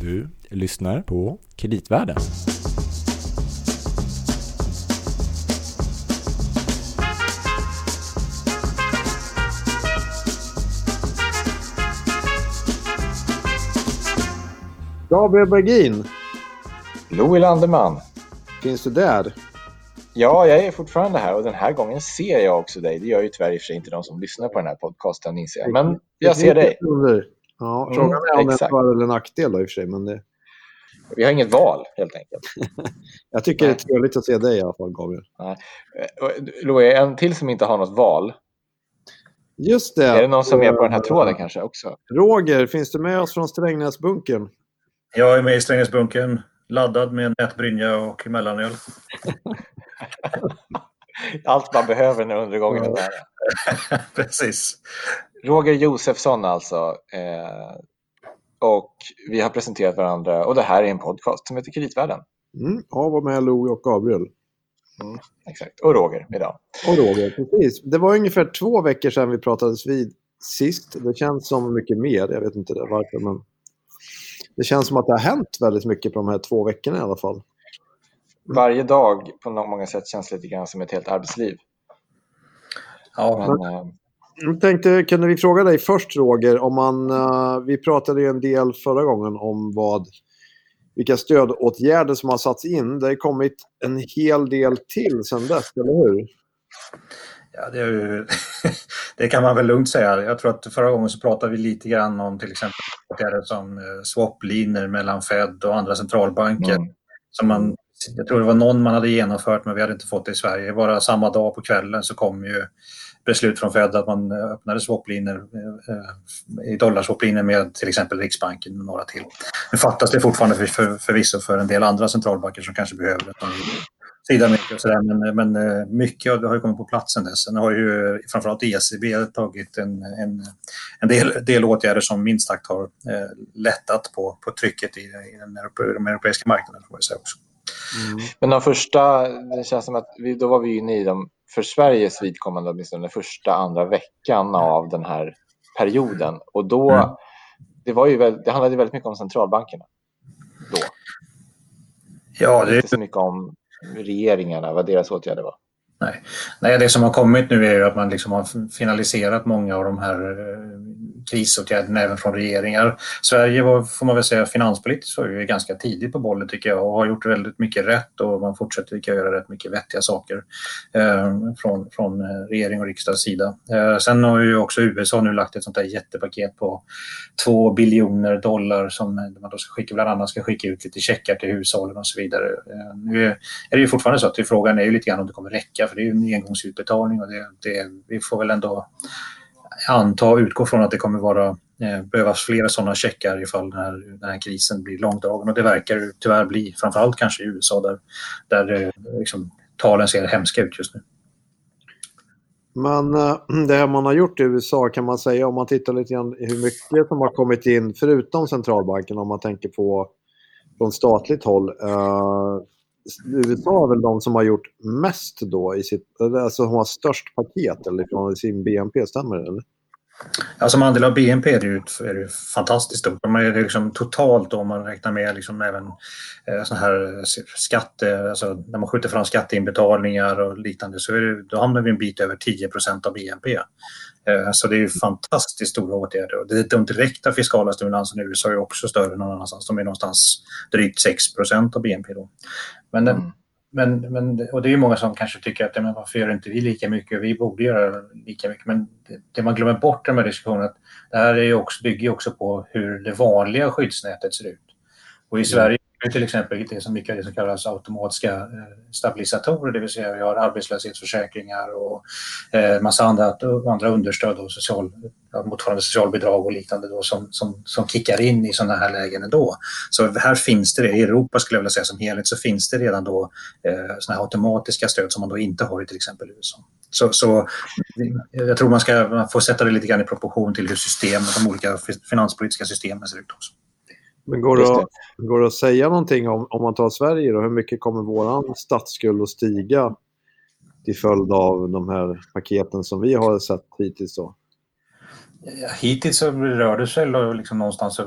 Du lyssnar på Kreditvärlden. Gabriel Bergin, Louis Landeman. finns du där? Ja, jag är fortfarande här och den här gången ser jag också dig. Det gör ju tyvärr i och för sig inte de som lyssnar på den här podcasten inser jag. Men jag ser dig. Ja, Mm, frågan är om det är en för eller nackdel då, i och för sig. Men det, Vi har inget val helt enkelt. jag tycker det är Nej. trevligt att se dig i alla fall, Gabriel. Eh, och, Louis, en till som inte har något val. Just det. Är det någon som är på den här Eh, tråden kanske också? Roger, finns du med oss från Strängnäsbunkern? Jag är med i Strängnäsbunkern, laddad med nätbrynja och mellanöl. Allt man behöver när undergången är nära. Precis. Roger Josefsson alltså. Eh, och vi har presenterat varandra och det här är en podcast som heter Kreditvärlden. Mm, ja, var med Louie och Gabriel. Exakt. Och Roger idag. Och Roger, precis. Det var ungefär två veckor sedan vi pratades vid sist. Det känns som mycket mer. Jag vet inte det, varför, men det känns som att det har hänt väldigt mycket på de här två veckorna i alla fall. Varje dag på många sätt känns lite grann som ett helt arbetsliv. Ja, Men, eh, Jag tänkte, kunde vi fråga dig först Roger, om man, eh, vi pratade ju en del förra gången om vad, vilka stödåtgärder som har satts in. Det har ju kommit en hel del till sedan dess, eller hur? ja det, ju, det kan man väl lugnt säga. Jag tror att förra gången så pratade vi lite grann om till exempel åtgärder som eh, swap-linjer mellan Fed och andra centralbanker. Mm. Som man, jag tror det var någon man hade genomfört men vi hade inte fått det i Sverige. Bara samma dag på kvällen så kom ju beslut från Fed att man eh, öppnade swaplinjer, eh, eh, i dollarswaplinjer med till exempel Riksbanken och några till. Nu fattas det fortfarande för, för, förvisso för en del andra centralbanker som kanske behöver det. Sydamerika och sådär, men, men mycket av det har ju kommit på plats sen dess. Sen har ju framförallt ECB tagit en, en, en del, del åtgärder som minst sagt har eh, lättat på, på trycket i, i den europe, de europeiska marknaden. Får jag säga också. Men de första, det känns som att vi, då var vi inne i de, för Sveriges vidkommande åtminstone, den första, andra veckan av den här perioden. Och då, Mm. det, var ju väl, det handlade ju väldigt mycket om centralbankerna. Då. Ja, det, Inte så mycket om regeringarna, vad deras åtgärder var. Nej. Nej, det som har kommit nu är ju att man liksom har finaliserat många av de här eh, krisåtgärderna även från regeringar. Sverige var, får man väl säga, finanspolitiskt var ju ganska tidigt på bollen tycker jag och har gjort väldigt mycket rätt och man fortsätter att göra rätt mycket vettiga saker eh, från, från eh, regering och riksdags sida. Eh, sen har ju också USA nu lagt ett sånt där jättepaket på 2 biljoner dollar som eh, man då ska skicka, bland annat ska skicka ut lite checkar till hushållen och så vidare. Eh, nu är, är det ju fortfarande så att frågan är ju lite grann om det kommer räcka för det är ju en engångsutbetalning och det, det, vi får väl ändå anta och utgå från att det kommer vara eh, behövas flera sådana checkar ifall den här, den här krisen blir långdragen och det verkar tyvärr bli framförallt kanske i USA där, där eh, liksom, talen ser hemska ut just nu. Men eh, det här man har gjort i USA kan man säga om man tittar lite grann hur mycket som har kommit in förutom centralbanken om man tänker på från statligt håll. Eh, USA är väl de som har gjort mest då i sitt, alltså som har störst paket eller från sin BNP, stämmer det? Eller? Ja, som andel av BNP är det ju, är det ju fantastiskt stort. Man är liksom totalt om man räknar med liksom även eh, såna här skatte, alltså när man skjuter fram skatteinbetalningar och liknande så är det, då hamnar vi en bit över 10% av BNP. Eh, så det är ju fantastiskt stora åtgärder. Och det, de direkta fiskala stimulanserna i USA är också större än någon annanstans. De är någonstans drygt 6% av BNP då. Men den, Mm. Men, men, och det är många som kanske tycker att men varför gör inte vi lika mycket? Vi borde göra lika mycket. Men det, det man glömmer bort i de här diskussionerna att det här är också, bygger också på hur det vanliga skyddsnätet ser ut. Och i Sverige är till exempel det som mycket det som kallas automatiska eh, stabilisatorer, det vill säga vi har arbetslöshetsförsäkringar och eh, massa andra, andra understöd och social, motsvarande socialbidrag och liknande då, som, som, som kickar in i sådana här lägen ändå. Så här finns det, i Europa skulle jag vilja säga som helhet, så finns det redan då eh, sådana här automatiska stöd som man då inte har i till exempel USA. Så, så jag tror man ska man får sätta det lite grann i proportion till hur systemen, de olika finanspolitiska systemen ser ut också. Men går det, att, går det att säga någonting om, om man tar Sverige då? Hur mycket kommer våran statsskuld att stiga till följd av de här paketen som vi har sett hittills då? Ja, hittills så rör det sig liksom någonstans,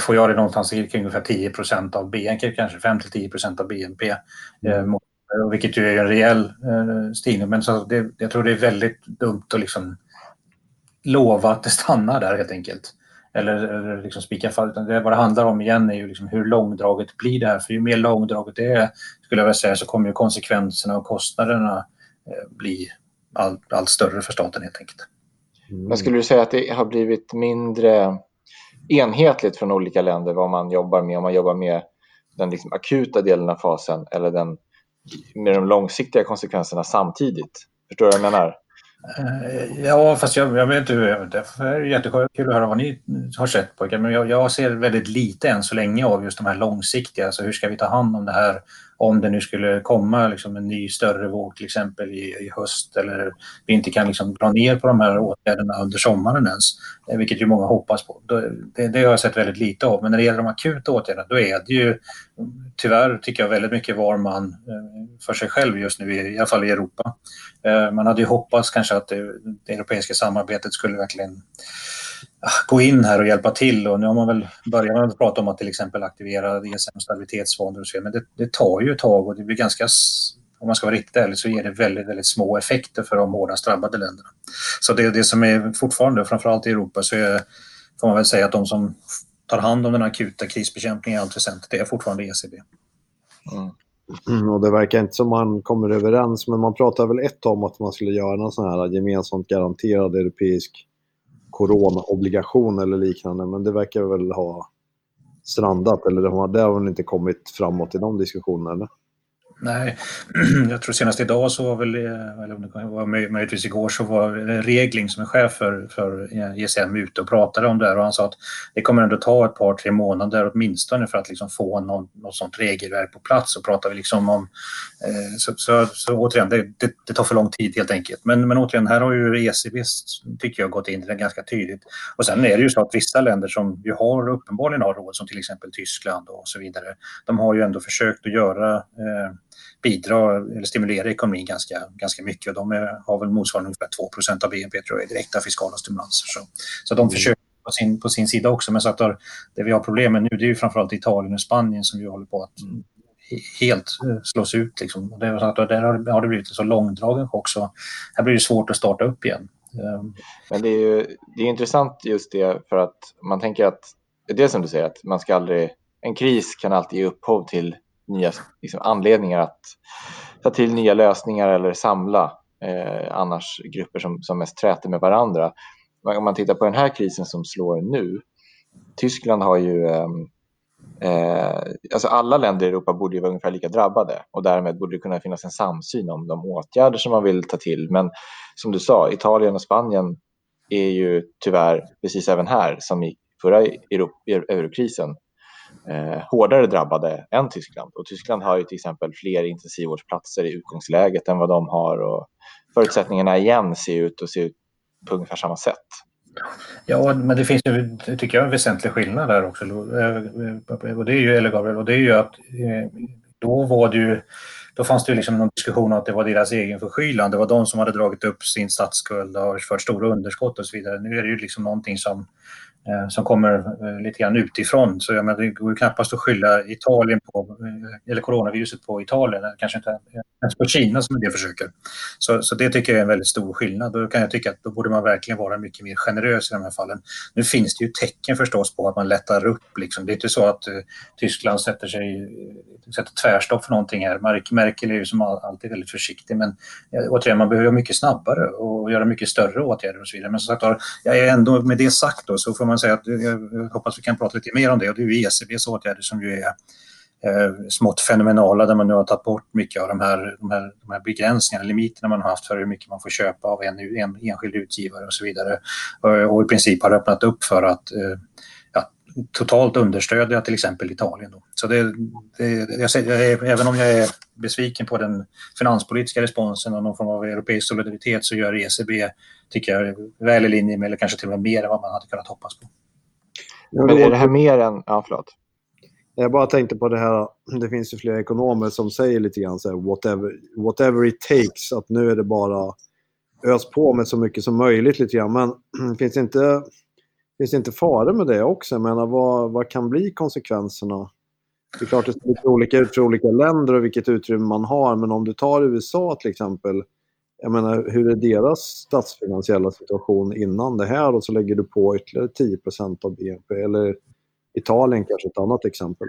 får jag det någonstans kring ungefär 10 procent av BNP, kanske 5-10 procent av BNP. Mm. Eh, vilket ju är en rejäl eh, stigning. Men så det, jag tror det är väldigt dumt att liksom lova att det stannar där helt enkelt. Eller, eller liksom spika fast. Det, vad det handlar om igen är ju liksom hur långdraget blir det här. För ju mer långdraget det är, skulle jag vilja säga, så kommer ju konsekvenserna och kostnaderna eh, bli allt, allt större för staten helt enkelt. Mm. Men skulle du säga att det har blivit mindre enhetligt från olika länder vad man jobbar med? Om man jobbar med den liksom akuta delen av fasen eller den med de långsiktiga konsekvenserna samtidigt? Förstår du vad jag menar? Eh, ja, fast jag, jag vet inte. Det är jättekul att höra vad ni har sett pojkar. Men jag, jag, ser väldigt lite än så länge av just de här långsiktiga. Alltså hur ska vi ta hand om det här om det nu skulle komma liksom en ny större våg till exempel i, i höst eller vi inte kan liksom dra ner på de här åtgärderna under sommaren ens, eh, vilket ju många hoppas på. Det, det har jag sett väldigt lite av. Men när det gäller de akuta åtgärderna då är det ju tyvärr tycker jag väldigt mycket var man eh, för sig själv just nu, i alla fall i Europa. Eh, man hade ju hoppats kanske att det, det europeiska samarbetet skulle verkligen gå in här och hjälpa till. Och nu har man väl börjat med att prata om att till exempel aktivera ESM stabilitetsfonder och så men det, det, tar ju ett tag och det blir ganska, om man ska vara riktigt ärlig, så ger det väldigt, väldigt små effekter för de hårdast drabbade länderna. Så det, det som är fortfarande, framförallt i Europa, så är, får man väl säga att de som tar hand om den akuta krisbekämpningen i allt väsentligt, det är fortfarande ECB. Mm. Mm, och det verkar inte som man kommer överens, men man pratar väl ett om att man skulle göra någon sån här gemensamt garanterad europeisk coronaobligation eller liknande. Men det verkar väl ha strandat eller det har, det har väl inte kommit framåt i de diskussionerna? Nej, jag tror senast idag så var väl, eh, eller om det var möjligtvis igår, så var eh, Regling som är chef för, för eh, ESM ute och pratade om det här och han sa att det kommer ändå ta ett par, tre månader åtminstone för att liksom få någon, något sånt regelverk på plats och pratar vi liksom om, eh, så, så, så, återigen, det, det, det, tar för lång tid helt enkelt. Men, men återigen, här har ju ECB, tycker jag, gått in i det ganska tydligt. Och sen är det ju så att vissa länder som ju har uppenbarligen har råd, som till exempel Tyskland och så vidare, de har ju ändå försökt att göra eh, bidra eller stimulera ekonomin ganska, ganska mycket. Och de är, har väl motsvarande ungefär 2% av BNP tror jag, i direkta fiskala stimulanser. Så, så de mm. försöker på sin, på sin sida också. Men så att där, det vi har problem med nu det är ju framförallt Italien och Spanien som ju håller på att mm. helt eh, slås ut. Liksom. Det, så att där har det blivit en så långdragen chock så här blir det svårt att starta upp igen. Ehm. Men det är ju det är intressant just det för att man tänker att det är som du säger att man ska aldrig, en kris kan alltid ge upphov till nya liksom, anledningar att ta till nya lösningar eller samla eh, annars grupper som, som mest träter med varandra. Om man tittar på den här krisen som slår nu. Tyskland har ju ehm, eh, alltså alla länder i Europa borde ju vara ungefär lika drabbade och därmed borde det kunna finnas en samsyn om de åtgärder som man vill ta till. Men som du sa, Italien och Spanien är ju tyvärr precis även här som i förra eurokrisen eh, hårdare drabbade än Tyskland. Och Tyskland har ju till exempel fler intensivvårdsplatser i utgångsläget än vad de har. Och förutsättningarna igen ser ut och ser ut på ungefär samma sätt. Ja, men det finns ju, tycker jag, en väsentlig skillnad där också. Eh, och det är ju, eller Gabriel, och det är ju att eh, då var det ju då fanns det ju liksom någon diskussion om att det var deras egen förskyllan. Det var de som hade dragit upp sin statsskuld och fört stora underskott och så vidare. Nu är det ju liksom någonting som Eh, som kommer eh, lite grann utifrån. Så jag menar, det går ju knappast att skylla Italien på, eh, eller coronaviruset på Italien, kanske inte ens på Kina som en del försöker. Så, så det tycker jag är en väldigt stor skillnad. Då kan jag tycka att då borde man verkligen vara mycket mer generös i de här fallen. Nu finns det ju tecken förstås på att man lättar upp. Liksom. Det är inte så att uh, Tyskland sätter, sig, sätter tvärstopp för någonting här. Merkel är ju som alltid väldigt försiktig, men uh, återigen, man behöver mycket snabbare och göra mycket större åtgärder och så vidare. Men som sagt, jag är ändå med det sagt då, så får man man säga att jag hoppas vi kan prata lite mer om det och det är ju ECBs åtgärder som ju är eh, smått fenomenala där man nu har tagit bort mycket av de här, de här, de här begränsningarna, limiterna man har haft för hur mycket man får köpa av en, en enskild utgivare och så vidare. Och, och i princip har öppnat upp för att eh, totalt understödja till exempel Italien. Då. Så det, det, jag säger, jag är, även om jag är besviken på den finanspolitiska responsen och någon form av europeisk solidaritet så gör ECB, tycker jag, väl i linje med eller kanske till och med mer än vad man hade kunnat hoppas på. Men är det här mer än... Ja, förlåt. Jag bara tänkte på det här, det finns ju flera ekonomer som säger lite grann så här, whatever, whatever it takes, att nu är det bara ös på med så mycket som möjligt lite grann. Men finns det inte, finns det inte fara med det också? Jag menar, vad, vad kan bli konsekvenserna? Det är klart det ser lite olika ut för olika länder och vilket utrymme man har. Men om du tar USA till exempel. Jag menar, hur är deras statsfinansiella situation innan det här och så lägger du på ytterligare 10% av BNP? Eller Italien kanske ett annat exempel.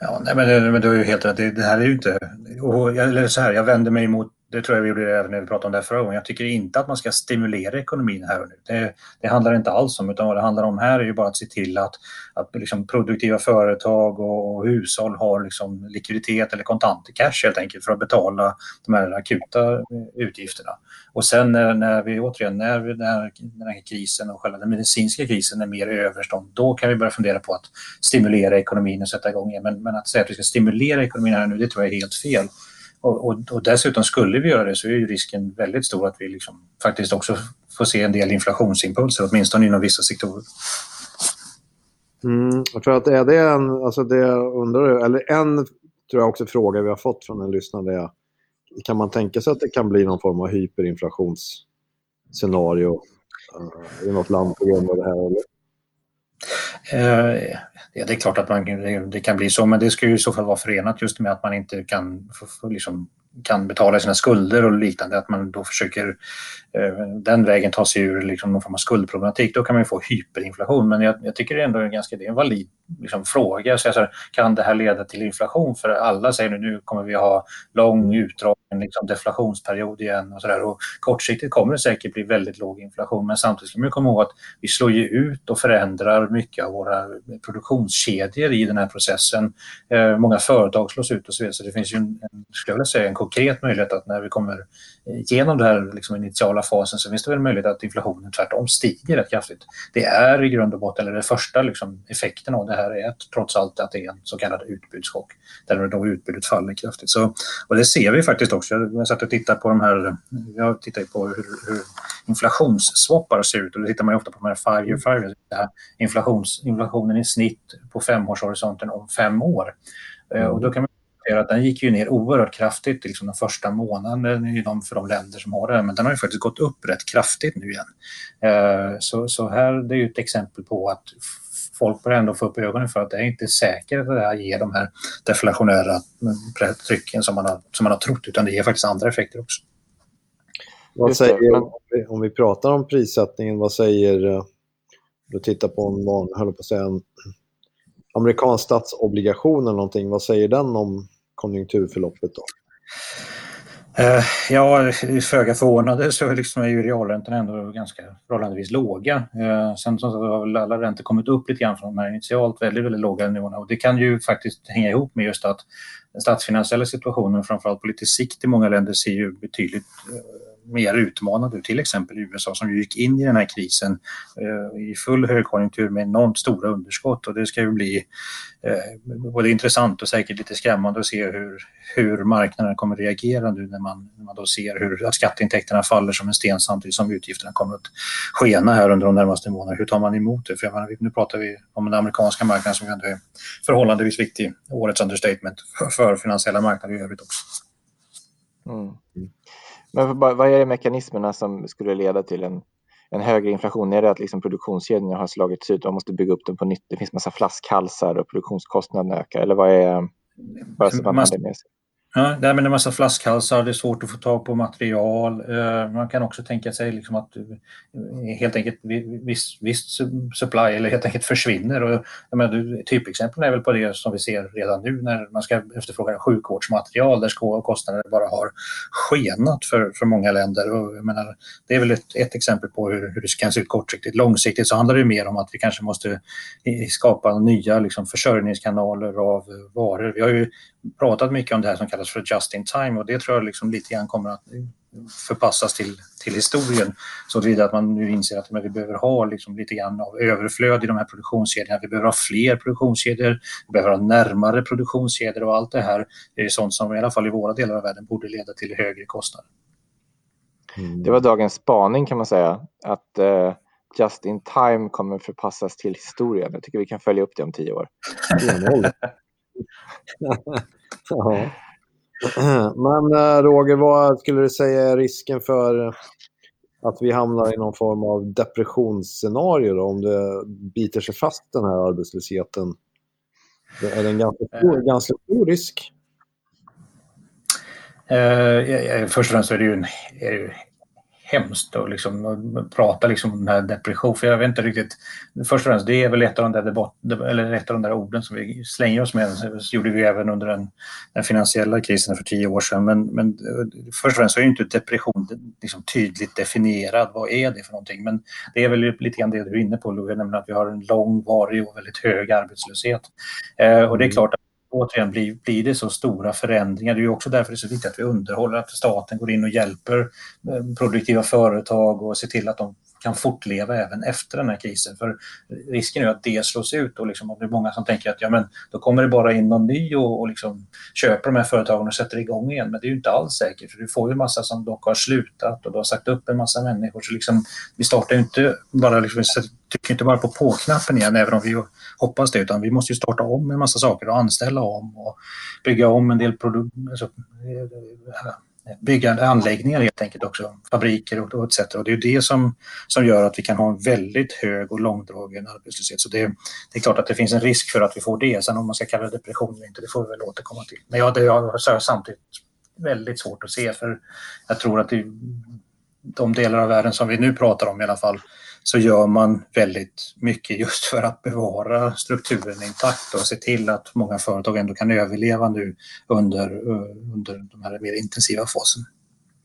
Ja, nej, men, men du har ju helt rätt. Det, det här är ju inte... Och, eller så här, jag vänder mig mot det tror jag vi gjorde även när vi pratade om det här förra gången. Jag tycker inte att man ska stimulera ekonomin här och nu. Det, det handlar inte alls om, utan vad det handlar om här är ju bara att se till att, att liksom produktiva företag och, och hushåll har liksom likviditet eller kontant cash helt enkelt för att betala de här akuta eh, utgifterna. Och sen när, när vi återigen, när vi, när den här krisen och själva den medicinska krisen är mer överstånd, då kan vi börja fundera på att stimulera ekonomin och sätta igång igen. Men, men att säga att vi ska stimulera ekonomin här och nu, det tror jag är helt fel. Och, och, och, dessutom skulle vi göra det så är ju risken väldigt stor att vi liksom faktiskt också får se en del inflationsimpulser, åtminstone inom vissa sektorer. Mm, jag tror att det är det en, alltså det undrar, eller en tror jag också fråga vi har fått från en lyssnare är, kan man tänka sig att det kan bli någon form av hyperinflationsscenario uh, i något land på grund av det här? Eller? Eh, ja, det är klart att man, det kan bli så, men det ska ju i så fall vara förenat just med att man inte kan liksom, kan betala sina skulder och liknande, att man då försöker Eh, den vägen ta sig ur liksom, någon form av skuldproblematik, då kan man få hyperinflation. Men jag, jag tycker det ändå en ganska, det är en valid liksom, fråga. Så här, kan det här leda till inflation? För alla säger nu, nu kommer vi ha lång utdragen liksom, deflationsperiod igen och sådär. kortsiktigt kommer det säkert bli väldigt låg inflation, men samtidigt ska man komma ihåg att vi slår ju ut och förändrar mycket av våra produktionskedjor i den här processen. Eh, många företag slås ut och så vidare, så det finns ju en, en, skulle jag vilja säga, en konkret möjlighet att när vi kommer igenom det här liksom, initiala fasen så finns det väl möjlighet att inflationen tvärtom stiger rätt kraftigt. Det är i grund och botten, eller den första liksom, effekten av det här är att, trots allt att det är en så kallad utbudschock där då utbudet faller kraftigt. Så, och det ser vi faktiskt också. Jag satt och tittade på de här, jag tittar på hur, hur inflationsswappar ser ut och då tittar man ofta på de här five year five year, inflations, inflationen i snitt på femårshorisonten om fem år. Mm. Och då kan man att den gick ju ner oerhört kraftigt liksom den första månaden i de, för de länder som har det, men den har ju faktiskt gått upp rätt kraftigt nu igen. Eh, så, så här, det är ju ett exempel på att folk börjar ändå få upp ögonen för att det är inte säkert att det här ger de här deflationära trycken som man har, som man har trott, utan det ger faktiskt andra effekter också. Vad säger, om vi, om vi pratar om prissättningen, vad säger, eh, du tittar på en, höll på att säga, en amerikansk statsobligation eller någonting, vad säger den om konjunkturförloppet då? Eh, ja, föga förvånande så liksom är ju realräntorna ändå ganska förhållandevis låga. Eh, sen så har väl alla räntor kommit upp lite grann från de här initialt väldigt, väldigt låga nivåerna och det kan ju faktiskt hänga ihop med just att den statsfinansiella situationen, framförallt på lite sikt i många länder, ser ju betydligt eh, mer utmanande ut. Till exempel USA som gick in i den här krisen eh, i full högkonjunktur med enormt stora underskott och det ska ju bli eh, både intressant och säkert lite skrämmande att se hur, hur marknaden kommer reagera nu när man, när man då ser hur att skatteintäkterna faller som en sten samtidigt som utgifterna kommer att skena här under de närmaste månaderna. Hur tar man emot det? För menar, nu pratar vi om den amerikanska marknaden som ändå är förhållandevis viktig, årets understatement för, för finansiella marknader i övrigt också. Mm. Men vad är mekanismerna som skulle leda till en, en högre inflation? Är det att liksom produktionskedjorna har slagits ut och man måste bygga upp dem på nytt? Det finns massa flaskhalsar och produktionskostnaderna ökar. Eller vad är... Bara så man det sig. Ja, det är en massa flaskhalsar, det är svårt att få tag på material. Eh, man kan också tänka sig liksom att eh, helt enkelt viss, viss supply eller helt enkelt försvinner. Och, menar, typexemplen är väl på det som vi ser redan nu när man ska efterfråga sjukvårdsmaterial där kostnader bara har skenat för, för många länder. Och, menar, det är väl ett, ett exempel på hur, hur, det kan se ut kortsiktigt. Långsiktigt så handlar det mer om att vi kanske måste eh, skapa nya liksom, försörjningskanaler av varor. Vi har ju pratat mycket om det här som kallas för just in time och det tror jag liksom lite grann kommer att förpassas till, till historien. Så vidare att man nu inser att vi behöver ha liksom lite grann av överflöd i de här produktionskedjorna. Vi behöver ha fler produktionskedjor, vi behöver ha närmare produktionskedjor och allt det här är sånt som i alla fall i våra delar av världen borde leda till högre kostnader. Mm. Det var dagens spaning kan man säga. Att uh, just in time kommer förpassas till historien. Jag tycker vi kan följa upp det om tio år. ja. Men eh, Roger, vad skulle du säga är risken för att vi hamnar i någon form av depressionsscenario då, om det biter sig fast den här arbetslösheten? Det är det en ganska stor, ganska stor risk? Eh, först och främst är det ju, en, är hemskt att liksom, prata liksom om den här depression. För jag vet inte riktigt. Först och främst, det är väl ett av de där, debatt, eller ett av de där orden som vi slänger oss med. Det gjorde vi även under den, den finansiella krisen för tio år sedan. Men, men först och främst så är inte depression liksom tydligt definierad. Vad är det för någonting? Men det är väl lite grann det du är inne på, Louie, nämligen att vi har en långvarig och väldigt hög arbetslöshet. Eh, och det är klart att återigen blir, blir det så stora förändringar. Det är ju också därför det är så viktigt att vi underhåller, att staten går in och hjälper eh, produktiva företag och ser till att de kan fortleva även efter den här krisen. För risken är att det slås ut och liksom, det är många som tänker att ja, men, då kommer det bara in någon ny och, och liksom köper de här företagen och sätter igång igen. Men det är ju inte alls säkert. För du får ju en massa som dock har slutat och du har sagt upp en massa människor. Så liksom, vi startar ju inte bara, liksom, trycker inte bara på på-knappen igen, även om vi hoppas det, utan vi måste ju starta om en massa saker och anställa om och bygga om en del produkter. Alltså, bygga anläggningar helt enkelt också, fabriker och, och etc. Och det är det som, som gör att vi kan ha en väldigt hög och långdragen arbetslöshet. Så det, det är klart att det finns en risk för att vi får det. Sen om man ska kalla det depression eller inte, det får vi väl återkomma till. Men ja, det har samtidigt väldigt svårt att se för jag tror att det, de delar av världen som vi nu pratar om i alla fall så gör man väldigt mycket just för att bevara strukturen intakt och se till att många företag ändå kan överleva nu under, eh, under de här mer intensiva fasen.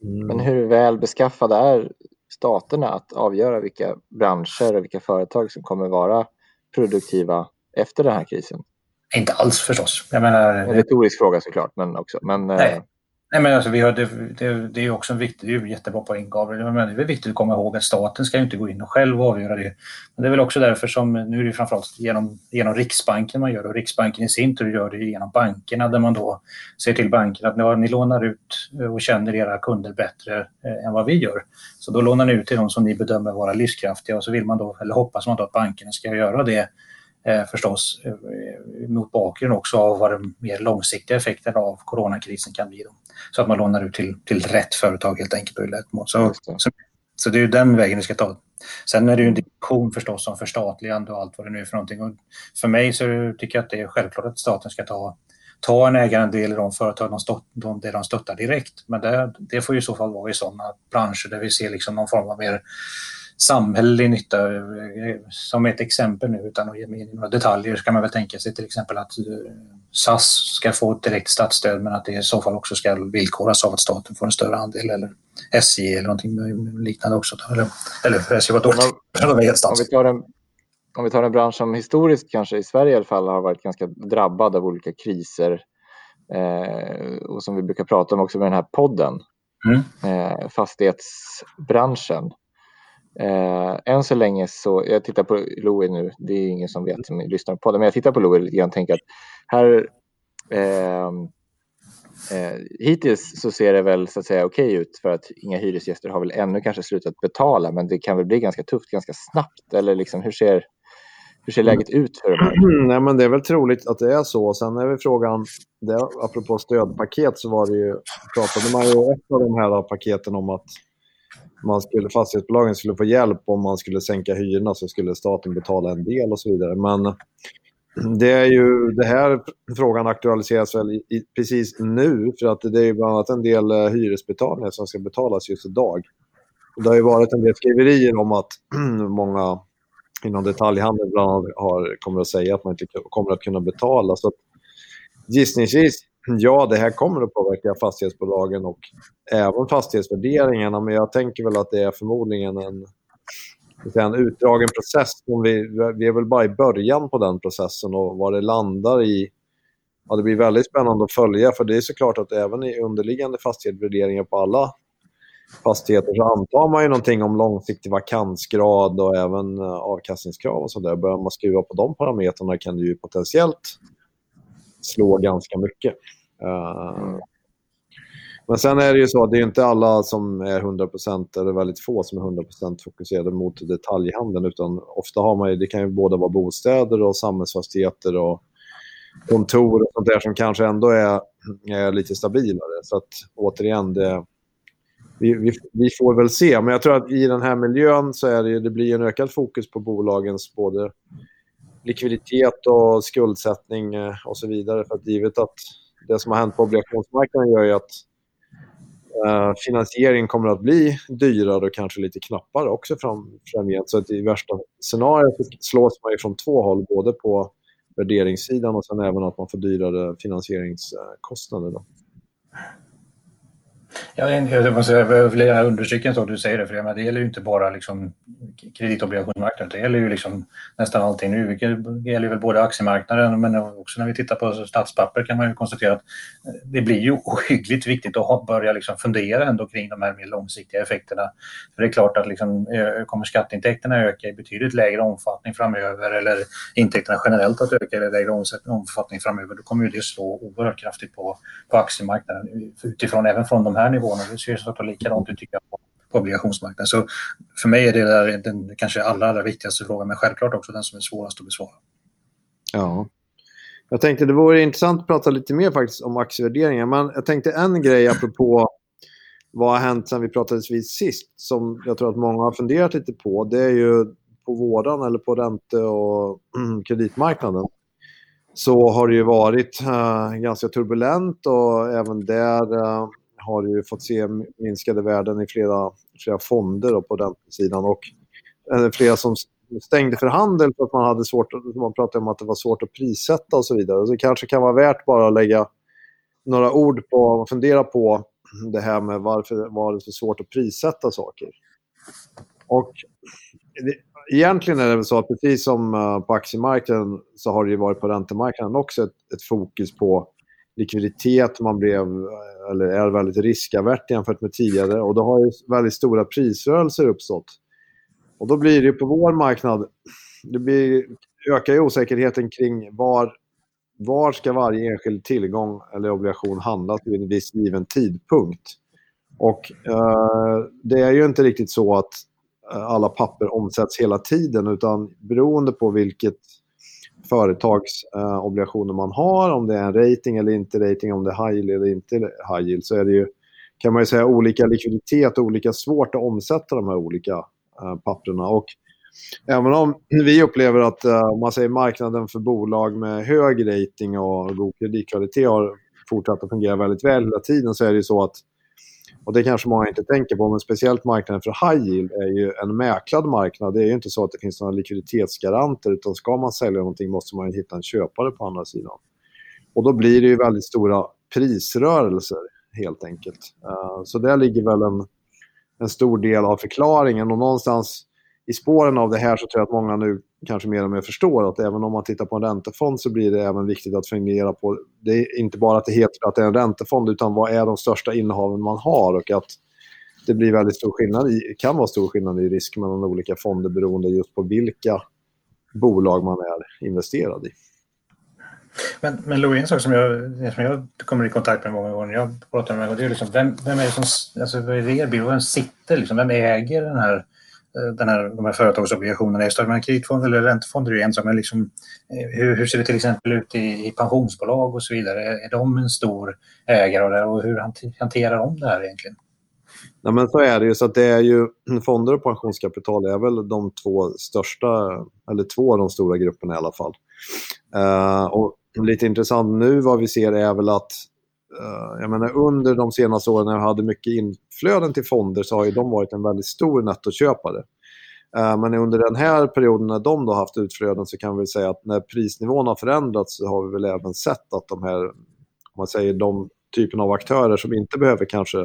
Mm. Men hur väl beskaffade är staterna att avgöra vilka branscher och vilka företag som kommer vara produktiva efter den här krisen? Inte alls förstås. Jag menar, en retorisk fråga såklart, men också. Men, nej. Nej, men alltså, vi har, det, det, det är också en viktig, det är jättebra poäng Gabriel, men det är viktigt att komma ihåg att staten ska inte gå in och själv avgöra det. Men det är väl också därför som, nu är det framförallt genom, genom Riksbanken man gör det och Riksbanken i sin tur gör det genom bankerna där man då ser till bankerna att ja, ni lånar ut eh, och känner era kunder bättre eh, än vad vi gör. Så då lånar ni ut till de som ni bedömer vara livskraftiga och så vill man då, eller hoppas man då att bankerna ska göra det eh, förstås eh, mot bakgrund också av vad den mer långsiktiga effekten av coronakrisen kan bli. Då. Så att man lånar ut till, till rätt företag helt enkelt och i rätt mån. Så, så, så, det är ju den vägen vi ska ta. Sen är det ju en diskussion förstås om förstatligande och allt vad det nu är för någonting. Och för mig så tycker jag att det är självklart att staten ska ta ta en ägarandel i de företag de, stött, de, där de stöttar direkt. Men det, det får i så fall vara i sådana branscher där vi ser liksom någon form av mer samhällelig nytta. Som ett exempel nu, utan att ge mig in i några detaljer, så kan man väl tänka sig till exempel att eh, SAS ska få ett direkt statsstöd men att det i så fall också ska villkoras av att staten får en större andel eller SJ eller någonting liknande också. Eller, eller SJ var dåligt. Om, vi tar en, om vi tar en bransch som historiskt kanske i Sverige i alla fall har varit ganska drabbad av olika kriser eh, och som vi brukar prata om också med den här podden. Mm. Eh, fastighetsbranschen. Eh, än så länge så, jag tittar på Louie nu, det är ingen som vet som lyssnar på det, men jag tittar på Louie lite grann och tänker att här eh, eh, hittills så ser det väl så att säga okej okay ut för att inga hyresgäster har väl ännu kanske slutat betala, men det kan väl bli ganska tufft ganska snabbt eller liksom hur ser hur ser läget ut för de här? Mm, nej, men det är väl troligt att det är så. Sen är väl frågan, det, apropå stödpaket så var det ju, pratade man ju ett av de här paketen om att man skulle, fastighetsbolagen skulle få hjälp om man skulle sänka hyrorna så skulle staten betala en del och så vidare. Men det är ju, det här frågan aktualiseras väl i, i, precis nu för att det är bland annat en del eh, hyresbetalningar som ska betalas just idag. Det har ju varit en del skriverier om att många inom detaljhandeln bland annat har, kommer att säga att man inte kommer att kunna betala. Så att, gissningsvis Ja, det här kommer att påverka fastighetsbolagen och även fastighetsvärderingarna. Men jag tänker väl att det är förmodligen en, en utdragen process. Vi, vi är väl bara i början på den processen och vad det landar i. Ja, det blir väldigt spännande att följa för det är såklart att även i underliggande fastighetsvärderingar på alla fastigheter så antar man ju någonting om långsiktig vakansgrad och även eh, avkastningskrav och sådär. Börjar man skruva på de parametrarna kan det ju potentiellt slå ganska mycket. Uh, men sen är det ju så att det är inte alla som är 100% eller väldigt få som är 100% fokuserade mot detaljhandeln utan ofta har man ju, det kan ju både vara bostäder och samhällsfastigheter och kontor och sånt där som kanske ändå är, är lite stabilare. Så att återigen, det, vi, vi, vi, får väl se. Men jag tror att i den här miljön så är det, det blir en ökad fokus på bolagens både likviditet och skuldsättning eh, och så vidare. För att givet att det som har hänt på obligationsmarknaden gör ju att uh, finansiering kommer att bli dyrare och kanske lite knappare också fram, framgent. Så att i värsta scenariot slås man ju från två håll, både på värderingssidan och sen även att man får dyrare finansieringskostnader. Då. Ja, jag måste understryka en sak du säger det, för det gäller ju inte bara liksom kreditobligationsmarknaden, det gäller ju liksom nästan allting nu. Det gäller väl både aktiemarknaden men också när vi tittar på statspapper kan man ju konstatera att eh, det blir ju ohyggligt viktigt att börja liksom fundera ändå kring de här mer långsiktiga effekterna. För det är klart att liksom, eh, kommer skatteintäkterna öka i betydligt lägre omfattning framöver eller intäkterna generellt att öka i lägre omfattning framöver, då kommer ju det slå oerhört kraftigt på, på aktiemarknaden utifrån även från de här nivåerna. Det ser såklart likadant ut tycker jag på, på obligationsmarknaden. Så för mig är det där den kanske allra, allra viktigaste frågan, men självklart också den som är svårast att besvara. Ja. Jag tänkte det vore intressant att prata lite mer faktiskt om aktievärderingar, men jag tänkte en grej apropå vad har hänt sen vi pratades vid sist, som jag tror att många har funderat lite på. Det är ju på vården eller på ränte och kreditmarknaden så har det ju varit äh, ganska turbulent och även där äh, har ju fått se minskade värden i flera, flera fonder på den sidan och flera som stängde för handel för att man hade svårt, man pratade om att det var svårt att prissätta och så vidare. Så det kanske kan vara värt bara att lägga några ord på och fundera på det här med varför var det så svårt att prissätta saker. Och det, egentligen är det väl så att precis som eh, på aktiemarknaden så har det ju varit på räntemarknaden också ett, ett fokus på likviditet. Man blev, eller är väldigt riskavert jämfört med tidigare. Och då har ju väldigt stora prisrörelser uppstått. Och då blir det på vår marknad, det blir, ökar ju osäkerheten kring var, var ska varje enskild tillgång eller obligation handlas vid en viss given tidpunkt. Och eh, det är ju inte riktigt så att eh, alla papper omsätts hela tiden utan beroende på vilket företagsobligationer eh, man har, om det är en rating eller inte rating, om det är high yield eller inte high yield, så är det ju kan man ju säga olika likviditet och olika svårt att omsätta de här olika eh, papperna. Och även om vi upplever att eh, om man säger marknaden för bolag med hög rating och god kreditkvalitet har fortsatt att fungera väldigt väl hela tiden så är det ju så att och det kanske många inte tänker på, men speciellt marknaden för high yield är ju en mäklad marknad. Det är ju inte så att det finns några likviditetsgaranter, utan ska man sälja någonting måste man hitta en köpare på andra sidan. Och då blir det ju väldigt stora prisrörelser, helt enkelt. Eh, så där ligger väl en, en stor del av förklaringen. Och någonstans i spåren av det här så tror jag att många nu kanske mer och mer förstår att även om man tittar på en räntefond så blir det även viktigt att fungera på, det är inte bara att det heter att det är en räntefond utan vad är de största innehaven man har? Och att det blir väldigt stor skillnad, i, kan vara stor skillnad i risk mellan olika fonder beroende just på vilka bolag man är investerad i. Men, men Louis, en sak som jag, som jag kommer i kontakt med många gånger, jag pratar med det är liksom, vem, vem är det som, alltså vad är er bild, vem sitter liksom, vem äger den här Eh, den här, de här företagsobligationerna. Just de kreditfonder eller räntefonder är ju en sak, men liksom, eh, hur, hur, ser det till exempel ut i, i, pensionsbolag och så vidare? Är de en stor ägare av det och hur hanterar de det här egentligen? Ja, men så är det ju. Så att det är ju, fonder och pensionskapital är väl de två största, eller två av de stora grupperna i alla fall. Uh, och lite intressant nu vad vi ser är väl att Eh, jag menar, under de senaste åren när vi hade mycket inflöden till fonder så har ju de varit en väldigt stor nettoköpare. Eh, men under den här perioden när de har haft utflöden så kan vi säga att när prisnivån har förändrats så har vi väl även sett att de här, om man säger de typen av aktörer som inte behöver kanske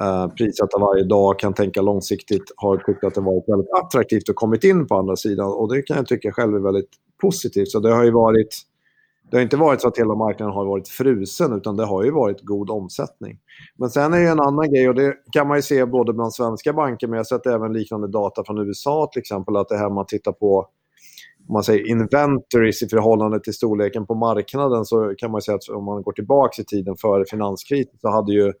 eh, prissätta varje dag, kan tänka långsiktigt, har tyckt att det varit väldigt attraktivt och kommit in på andra sidan. Och det kan jag tycka själv är väldigt positivt. Så det har ju varit det har inte varit så att hela marknaden har varit frusen utan det har ju varit god omsättning. Men sen är det en annan grej och det kan man ju se både bland svenska banker men jag har sett även liknande data från USA till exempel att det här man tittar på om man säger inventories i förhållande till storleken på marknaden så kan man säga att om man går tillbaka i tiden före finanskrisen så hade ju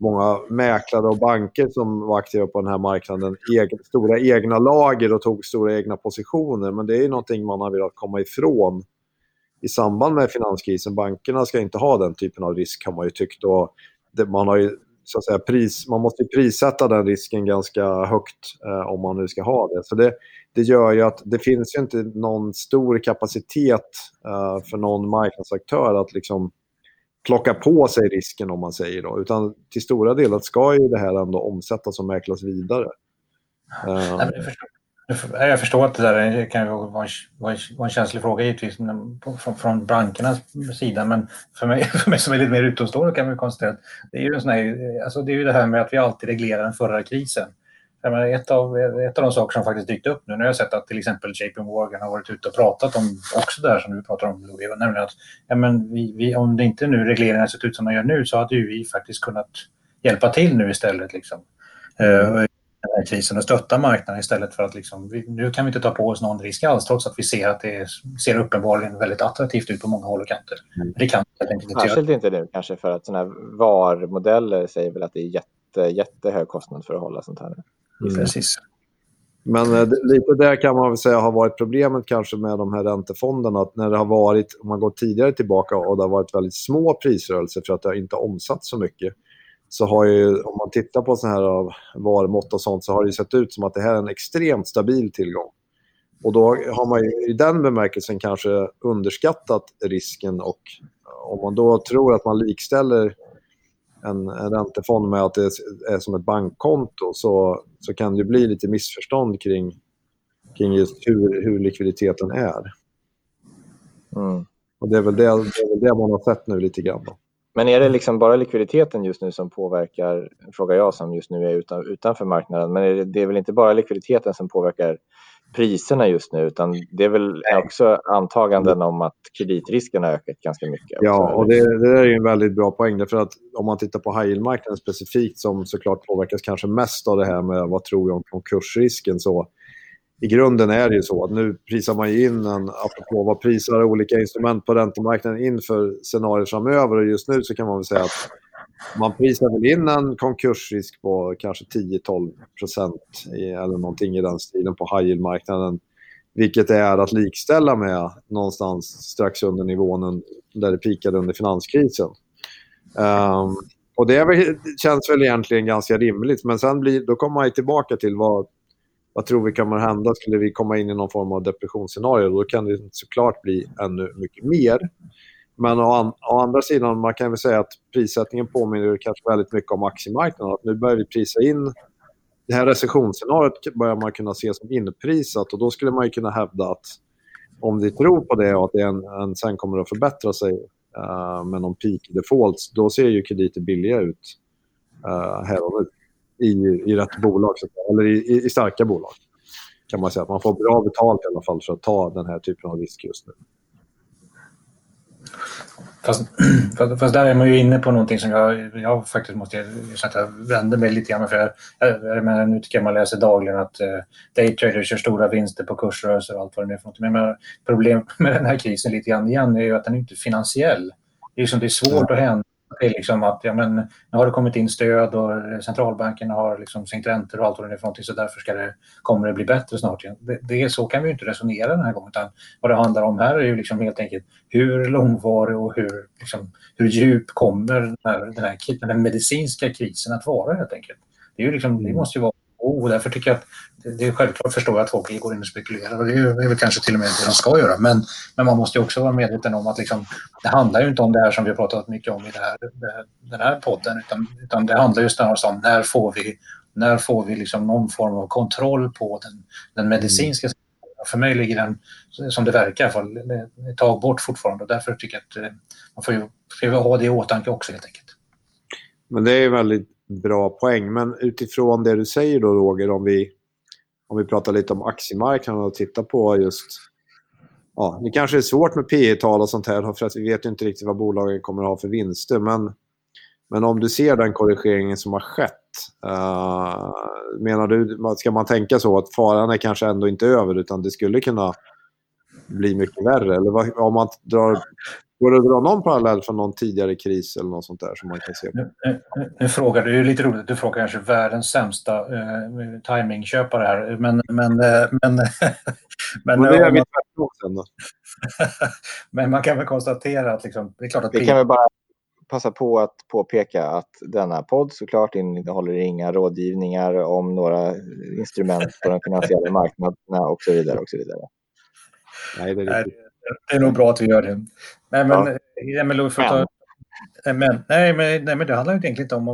många mäklare och banker som var aktiva på den här marknaden egen, stora egna lager och tog stora egna positioner. Men det är ju någonting man har velat komma ifrån i samband med finanskrisen. Bankerna ska inte ha den typen av risk har man ju tyckt. Och det, man har ju så att säga, pris, man måste prissätta den risken ganska högt eh, om man nu ska ha det. Så det, det gör ju att det finns ju inte någon stor kapacitet eh, för någon marknadsaktör att liksom plocka på sig risken om man säger då. Utan till stora delar ska ju det här ändå omsättas och mäklas vidare. Uh, Nej, jag förstår att det där kan vara en, en känslig fråga givetvis från, från bankernas sida. Men för mig, för mig som är lite mer utomstående kan man konstatera att det är ju, en sån här, alltså det är ju det här med att vi alltid reglerar den förra krisen. Menar, ett, av, ett av de saker som faktiskt dykt upp nu, när jag har sett att till exempel JP Morgan har varit ute och pratat om också det här som du pratar om Louis, nämligen att ja, men vi, vi, om det inte nu regleringen sett ut som de gör nu så hade ju vi faktiskt kunnat hjälpa till nu istället. Liksom. Uh, den här krisen och stötta marknaden istället för att liksom, vi, nu kan vi inte ta på oss någon risk alls trots att vi ser att det ser uppenbarligen väldigt attraktivt ut på många håll och kanter. Mm. Det kan helt enkelt inte Särskilt inte nu kanske för att sådana här VAR-modeller säger väl att det är jätte, jättehög kostnad för att hålla sånt här. Mm. Precis. Men eh, lite där kan man väl säga har varit problemet kanske med de här räntefonderna. Att när det har varit, om man går tidigare tillbaka och det har varit väldigt små prisrörelser för att det har inte omsatt så mycket så har ju, om man tittar på sådana här varumått och sånt så har det sett ut som att det här är en extremt stabil tillgång. Och då har man ju i den bemärkelsen kanske underskattat risken och om man då tror att man likställer en, en räntefond med att det är som ett bankkonto så, så kan det bli lite missförstånd kring, kring just hur, hur likviditeten är. Mm. Och det är, väl det, det är väl det man har sett nu lite grann. Då. Men är det liksom bara likviditeten just nu som påverkar, frågar jag som just nu är utan, utanför marknaden, men är det, det, är väl inte bara likviditeten som påverkar priserna just nu utan det är väl också antaganden om att kreditrisken har ökat ganska mycket. Ja, och det, det är ju en väldigt bra poäng. Därför att om man tittar på high yield-marknaden specifikt som såklart påverkas kanske mest av det här med vad tror jag om konkursrisken så i grunden är det ju så att nu prisar man in en, apropå vad prisar olika instrument på räntemarknaden inför scenarier framöver och just nu så kan man väl säga att man prisar väl in en konkursrisk på kanske 10-12 procent eller någonting i den stilen på high yield-marknaden. Vilket är att likställa med någonstans strax under nivån där det pikade under finanskrisen. Um, och det väl, känns väl egentligen ganska rimligt men sen blir, då kommer man tillbaka till vad vad tror vi kommer hända? Skulle vi komma in i någon form av depressionsscenario? Då kan det såklart bli ännu mycket mer. Men å, an å, andra sidan, man kan väl säga att prissättningen påminner kanske väldigt mycket om aktiemarknaden. Att nu börjar vi prisa in det här recessionsscenariot börjar man kunna se som inprisat och då skulle man kunna hävda att om vi tror på det och att det en, en sen kommer att förbättra sig uh, med någon peak defaults, då ser ju krediter billiga ut uh, här och nu i, i rätt bolag, eller i, i, starka bolag. Kan man säga. Att man får bra betalt i alla fall för att ta den här typen av risk just nu. Fast, fast, där är man ju inne på någonting som jag, jag faktiskt måste erkänna att jag vänder mig lite grann för. Jag, jag menar, nu tycker jag man läser dagligen att uh, daytraders gör stora vinster på kursrörelser och allt vad det är för någonting. Men problemet med den här krisen lite grann igen är ju att den är inte finansiell. Det är, liksom, det är svårt ja. att hända det är liksom att ja, men, nu har det kommit in stöd och centralbanken har liksom sänkt räntor och allt vad det är för någonting så därför ska det, kommer det bli bättre snart igen. Det, det, så kan vi inte resonera den här gången utan vad det handlar om här är ju liksom helt enkelt hur långvarig och hur, liksom, hur djup kommer den här, den, här, den här medicinska krisen att vara helt enkelt. Det, är ju liksom, det måste ju vara och därför tycker jag att det är självklart förstår jag att folk går in och spekulerar och det är väl kanske till och med det de ska göra. Men, men man måste också vara medveten om att liksom, det handlar ju inte om det här som vi har pratat mycket om i det här, den här podden utan, utan det handlar just om när får vi, när får vi liksom någon form av kontroll på den, den medicinska mm. För mig ligger den, som det verkar, fall, ett tag bort fortfarande och därför tycker jag att eh, man får ju, ju ha det i åtanke också helt enkelt. Men det är väldigt bra poäng. Men utifrån det du säger då Roger, om vi, om vi pratar lite om aktiemarknaden och tittar på just... Ja, det kanske är svårt med P tal och sånt här för att vi vet ju inte riktigt vad bolagen kommer att ha för vinster. Men, men om du ser den korrigeringen som har skett, uh, menar du, ska man tänka så att faran är kanske ändå inte över utan det skulle kunna bli mycket värre? Eller vad, om man drar Går det att dra någon parallell från någon tidigare kris eller något sånt där som man kan se? Nu, nu, nu frågar du, det är lite roligt, du frågar kanske världens sämsta eh, timingköpare här. Men, men, eh, men, men, men det tvärtom sen då. men man kan väl konstatera att liksom, det är klart att... Vi kan väl bara passa på att påpeka att denna podd såklart innehåller inga rådgivningar om några instrument på de finansiella marknaderna och så vidare. Och så vidare. Nej, det, är nej, det är nog bra att vi gör det. Nej, men, ja. Emil, för ta, men, nej, men, nej, men det handlar ju egentligen inte om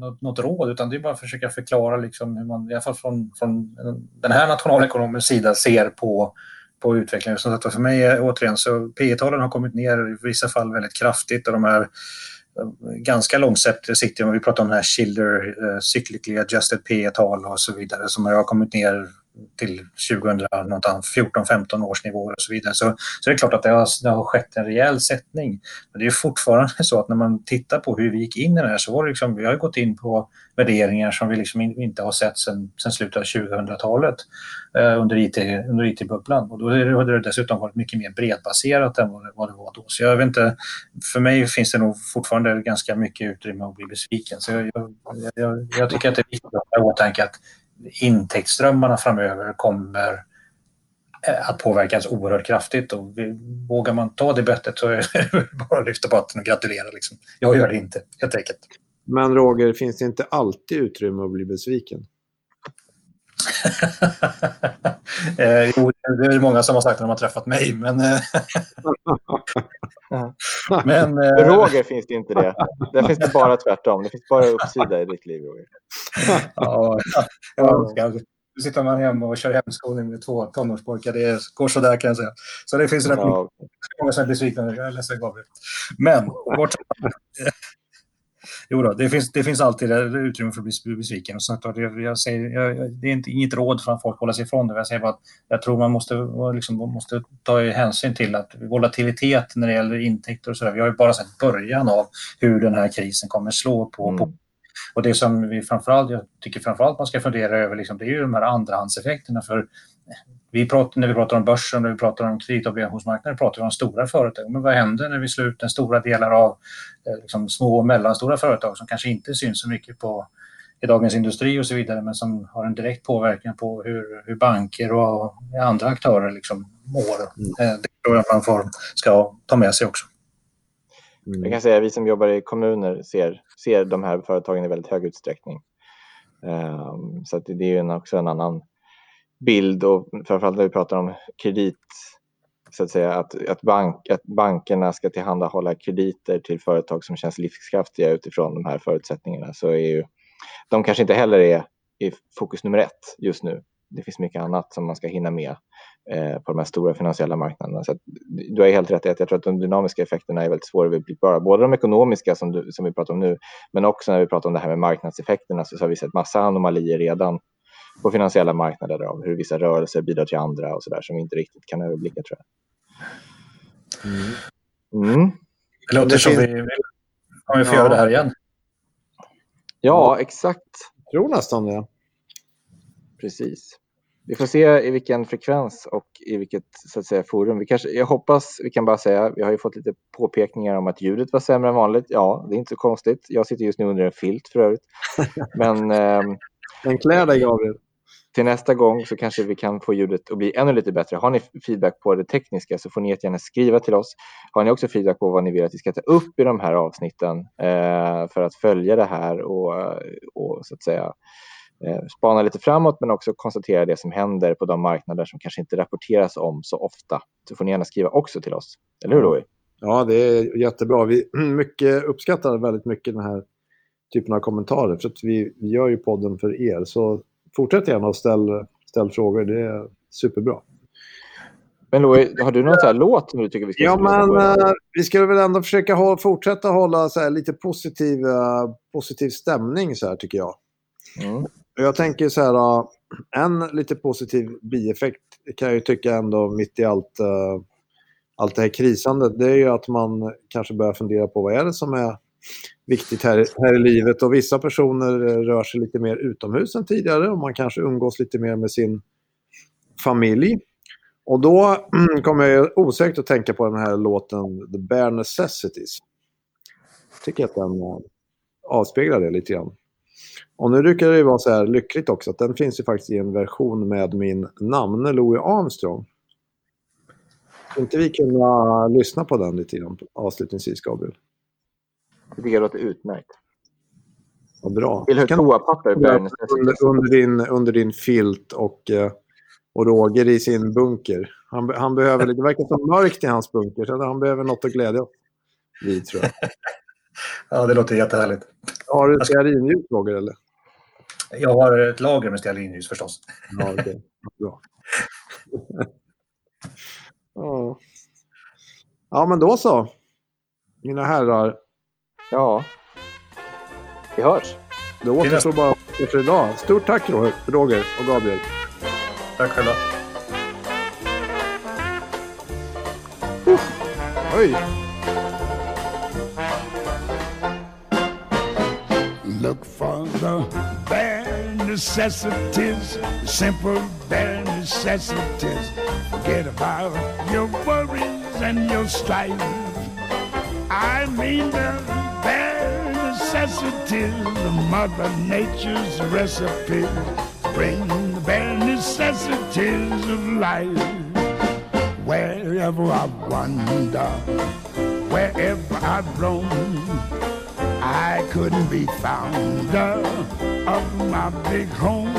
något, något råd, utan det är bara att försöka förklara liksom hur man, i alla fall från, från den här nationalekonomens sida, ser på på utvecklingen. Så att för mig, återigen, så P talen har kommit ner i vissa fall väldigt kraftigt och de är ganska långsiktigt, om vi pratar om den här Schiller uh, cyclically adjusted P tal och så vidare som har kommit ner till 2014-15 års nivåer och så vidare. Så, så det är klart att det har, det har skett en rejäl sättning. Men det är fortfarande så att när man tittar på hur vi gick in i det här så var det liksom, vi har gått in på värderingar som vi liksom in, inte har sett sedan slutet av 2000-talet eh, under, IT, under IT-bubblan. Och då har det dessutom varit mycket mer bredbaserat än vad det, vad det var då. Så jag vet inte, för mig finns det nog fortfarande ganska mycket utrymme att bli besviken. Så jag, jag, jag, jag tycker att det är viktigt att ha i åtanke att intäktsströmmarna framöver kommer eh, att påverkas oerhört kraftigt. Och vågar man ta det bettet så är det bara att lyfta på hatten och gratulera. Liksom. Jag gör det inte, helt enkelt. Men Roger, finns det inte alltid utrymme att bli besviken? eh, jo, det är många som har sagt när de har träffat mig, men... Eh, men eh... Roger finns det inte det. Där finns det bara tvärtom. Det finns bara uppsida i ditt liv, Roger. ja, ja, ja. Nu sitter man hemma och kör hemskolning med två tonårspojkar. Det går sådär kan jag säga. Så det finns rätt ja. många som är besvikna. Jag är ledsen Gabriel. Men, bort jo då, det, finns, det finns alltid utrymme för att bli besviken. Och så, jag, jag säger, jag, det är inte, inget råd för att folk håller sig ifrån det. Jag säger bara att jag tror man måste, liksom, måste ta hänsyn till att volatilitet när det gäller intäkter och så där. Vi har ju bara sett början av hur den här krisen kommer slå på, mm. på och det som vi framförallt, jag tycker framförallt man ska fundera över, liksom, det är ju de här andrahandseffekterna. För vi pratar, när vi pratar om börsen, när vi pratar om kreditobligationsmarknaden, pratar vi om stora företag. Men vad händer när vi slår ut en stora delar av eh, liksom, små och mellanstora företag som kanske inte syns så mycket på i Dagens Industri och så vidare, men som har en direkt påverkan på hur, hur banker och andra aktörer liksom mår. Mm. Eh, det tror jag man får, ska ta med sig också. Mm. Jag kan säga att vi som jobbar i kommuner ser, ser de här företagen i väldigt hög utsträckning. Um, så det är ju också en annan bild och framförallt när vi pratar om kredit, så att säga, att, att, bank, att bankerna ska tillhandahålla krediter till företag som känns livskraftiga utifrån de här förutsättningarna så är ju de kanske inte heller är i fokus nummer ett just nu. Det finns mycket annat som man ska hinna med eh, på de här stora finansiella marknaderna. Så du har helt rätt i att jag tror att de dynamiska effekterna är väldigt svåra att överblickbara. Både de ekonomiska som, du, som vi pratar om nu, men också när vi pratar om det här med marknadseffekterna så har vi sett massa anomalier redan på finansiella marknader av hur vissa rörelser bidrar till andra och så där som vi inte riktigt kan överblicka tror jag. Mm. Mm. Det låter som vi vill, om vi får ja. göra det här igen. Ja, exakt. Jag tror nästan det. Precis. Vi får se i vilken frekvens och i vilket så att säga, forum. Vi kanske, jag hoppas, vi kan bara säga, vi har ju fått lite påpekningar om att ljudet var sämre än vanligt. Ja, det är inte så konstigt. Jag sitter just nu under en filt för övrigt. Men... Eh, Den klär dig, Gabriel till nästa gång så kanske vi kan få ljudet att bli ännu lite bättre. Har ni feedback på det tekniska så får ni gärna skriva till oss. Har ni också feedback på vad ni vill att vi ska ta upp i de här avsnitten eh, för att följa det här och, och så att säga eh, spana lite framåt men också konstatera det som händer på de marknader som kanske inte rapporteras om så ofta. Så får ni gärna skriva också till oss. Eller hur Louis? Ja, det är jättebra. Vi mycket, uppskattar väldigt mycket den här typen av kommentarer för att vi, vi gör ju podden för er. Så fortsätt gärna och ställ, ställ frågor. Det är superbra. Men Louis, har du någon sån här låt som du tycker vi ska Ja, men äh, vi ska väl ändå försöka ha, fortsätta hålla så här, lite positiv, uh, positiv stämning så här tycker jag. Mm. Jag tänker så här, uh, en lite positiv bieffekt kan jag ju tycka ändå mitt i allt, uh, allt det här krisandet, det är ju att man kanske börjar fundera på vad är det som är viktigt här, här i livet. Och vissa personer eh, rör sig lite mer utomhus än tidigare och man kanske umgås lite mer med sin familj. Och då mm, kommer jag osäkert att tänka på den här låten The Bare Necessities. Jag tycker att den eh, avspeglar det lite grann. Och nu brukar det ju vara så här lyckligt också att den finns ju faktiskt i en version med min namne Louis Armstrong. Skulle inte vi kunna lyssna på den lite grann avslutningsvis, Gabriel? Det tycker jag låter utmärkt. Vad bra. Tillhör Kan- toapapper under, under, din, under din filt och, eh, och Roger i sin bunker. Han, han behöver, det verkar så mörkt i hans bunker så han behöver något att glädjas vid tror jag. Ja, det låter jättehärligt. Har du stearinljus Roger eller? Jag har ett lager med stearinljus förstås. Ja, okej. Bra. ja. ja, men då så. Mina herrar. Ja. Vi hörs. Det återstår bara för idag. Stort tack Roger Roger och Gabriel. Tack själva. Oj! Look for the bare necessities, the simple bare necessities. Forget about your worries and your strife. I mean the bare necessities Mother Nature's recipe. Bring the bare necessities of life. Wherever I wander, wherever I roam. I couldn't be founder of my big home.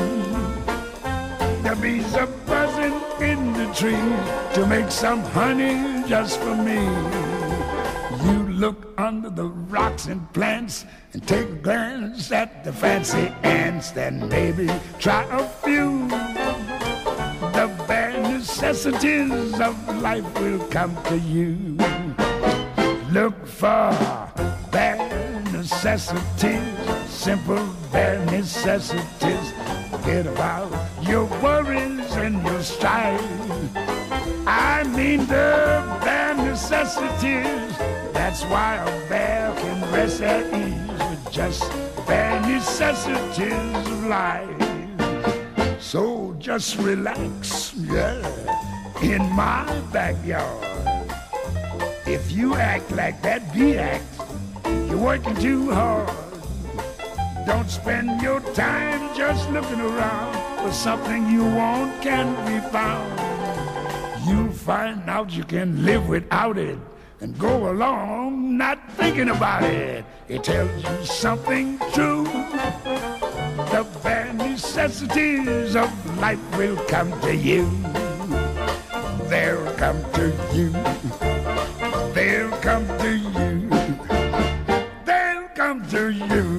The bees are buzzing in the tree to make some honey just for me. You look under the rocks and plants and take a glance at the fancy ants, then maybe try a few. The bare necessities of life will come to you. Look for bare necessities, simple bare necessities. Forget about your worries and your strife. I mean the bare necessities. That's why a bear can rest at ease with just bare necessities of life. So just relax, yeah, in my backyard. If you act like that bee act, you're working too hard. Don't spend your time just looking around for something you want can't be found. You find out you can live without it and go along not thinking about it. It tells you something true. The bare necessities of life will come to you. They'll come to you. They'll come to you. They'll come to you.